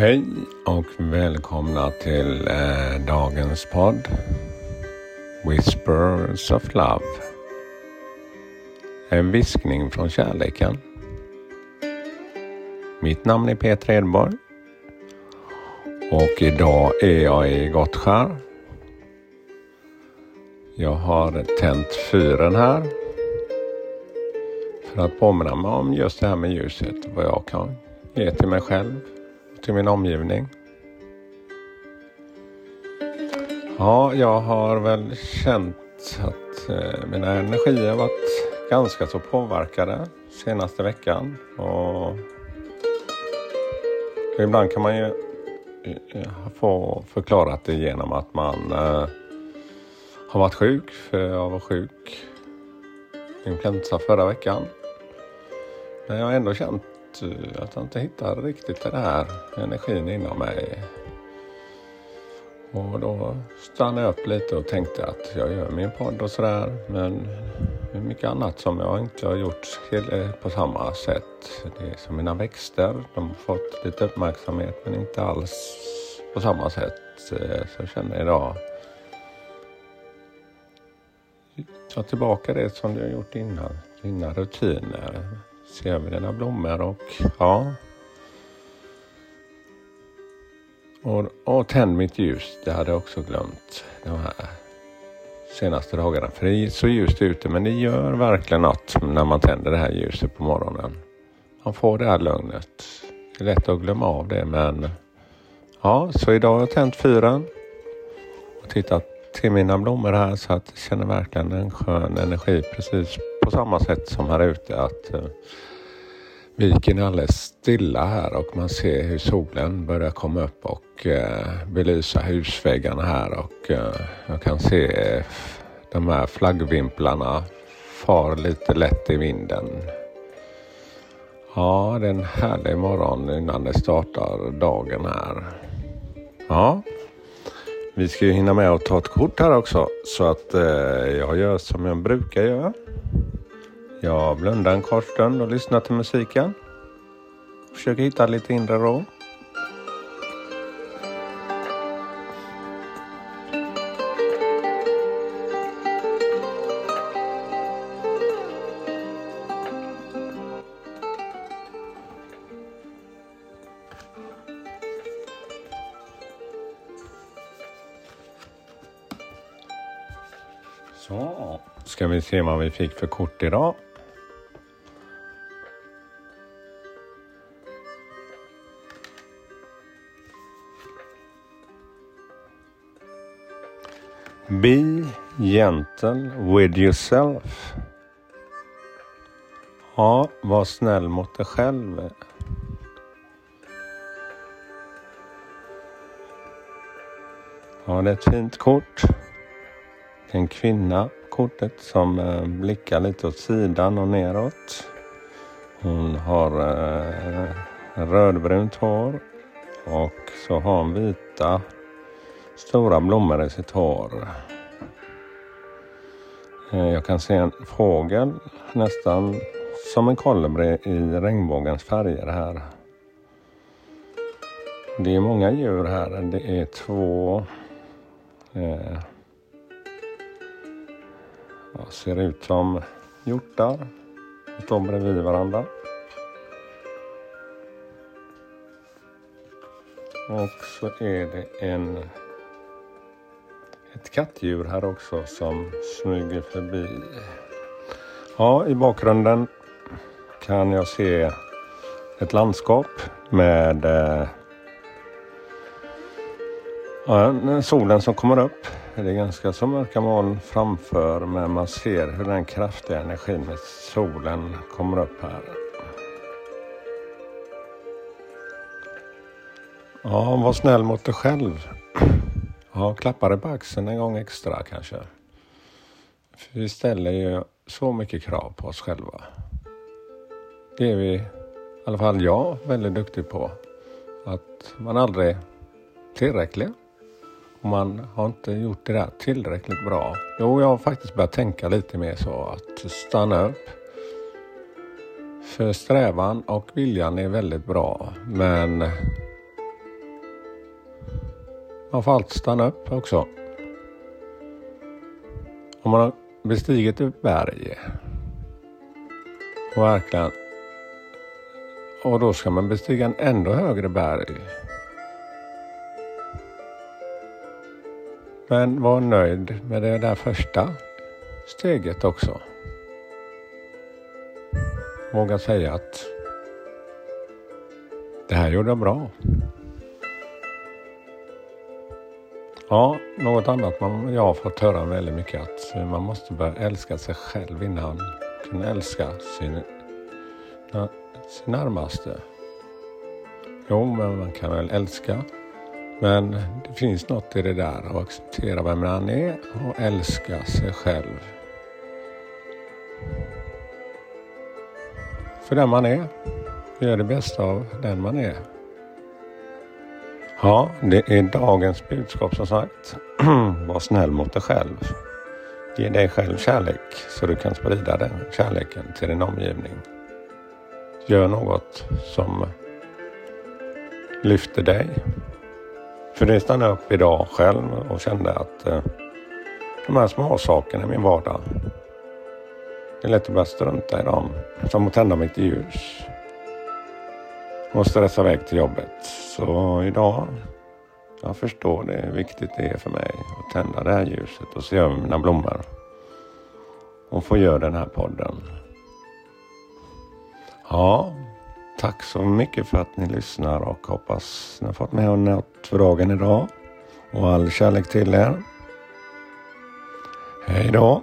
Hej och välkomna till eh, dagens podd Whispers of Love. En viskning från kärleken. Mitt namn är Peter Edborg och idag är jag i Gottskär. Jag har tänt fyren här för att påminna mig om just det här med ljuset, vad jag kan ge till mig själv till min omgivning. Ja, jag har väl känt att eh, mina energier varit ganska så påverkade senaste veckan. Och ibland kan man ju eh, få förklarat det genom att man eh, har varit sjuk. För jag var sjuk influensa förra veckan. Men jag har ändå känt Eh, att jag inte hittar riktigt den här energin inom mig. Och då stannade jag upp lite och tänkte att jag gör min podd och sådär. Men det är mycket annat som jag inte har gjort eh, på samma sätt. Det är som mina växter. De har fått lite uppmärksamhet men inte alls på samma sätt. Eh, så jag känner idag ta tillbaka det som du har gjort innan. Dina rutiner se över dina blommor och ja. Och, och tänd mitt ljus, det hade jag också glömt de här senaste dagarna. För det är så ljust ute men det gör verkligen något när man tänder det här ljuset på morgonen. Man får det här lugnet. Det är lätt att glömma av det men ja, så idag har jag tänt fyren och tittat till mina blommor här så att jag känner verkligen en skön energi precis på samma sätt som här ute. Att eh, viken är alldeles stilla här och man ser hur solen börjar komma upp och eh, belysa husväggarna här och eh, jag kan se de här flaggvimplarna far lite lätt i vinden. Ja, det är en härlig morgon innan det startar dagen här. Ja, vi ska ju hinna med att ta ett kort här också så att eh, jag gör som jag brukar göra. Jag blundar en kort stund och lyssnar till musiken. Försöker hitta lite inre ro. Så, ska vi se vad vi fick för kort idag. Be gentle with yourself. Ja, var snäll mot dig själv. Ja, det är ett fint kort. En kvinna kortet som eh, blickar lite åt sidan och neråt. Hon har eh, rödbrunt hår och så har hon vita stora blommor i sitt hår. Eh, jag kan se en fågel nästan som en kolibri i regnbågens färger här. Det är många djur här. Det är två eh, ser ut som hjortar. De står bredvid varandra. Och så är det en ett kattdjur här också som smyger förbi. Ja, i bakgrunden kan jag se ett landskap med eh, ja, solen som kommer upp. Det är ganska så mörka moln framför men man ser hur den kraftiga energin med solen kommer upp här. Ja, var snäll mot dig själv. Ja, klappa dig på axeln en gång extra kanske. För vi ställer ju så mycket krav på oss själva. Det är vi, i alla fall jag, väldigt duktig på. Att man aldrig är tillräcklig. Och man har inte gjort det där tillräckligt bra. Jo, jag har faktiskt börjat tänka lite mer så att stanna upp. För strävan och viljan är väldigt bra. Men man får alltid stanna upp också. Om man har bestigit ett berg och verkligen och då ska man bestiga en ännu högre berg. Men var nöjd med det där första steget också. Våga säga att det här gjorde jag bra. Ja, något annat man, jag har fått höra väldigt mycket att man måste börja älska sig själv innan man kan älska sin, sin närmaste. Jo, men man kan väl älska. Men det finns något i det där att acceptera vem man är och älska sig själv. För den man är. Gör det bästa av den man är. Ja, det är dagens budskap som sagt. Var snäll mot dig själv. Ge dig själv kärlek så du kan sprida den kärleken till din omgivning. Gör något som lyfter dig. För det stannade upp idag själv och kände att eh, de här små sakerna i min vardag. Det är lätt att börja strunta i dem. Som att tända mitt ljus. Och stressa iväg till jobbet. Så idag, jag förstår det hur viktigt det är för mig att tända det här ljuset och se över mina blommor. Och få göra den här podden. Ja, tack så mycket för att ni lyssnar och hoppas ni har fått med er något för dagen idag. Och all kärlek till er. Hej då!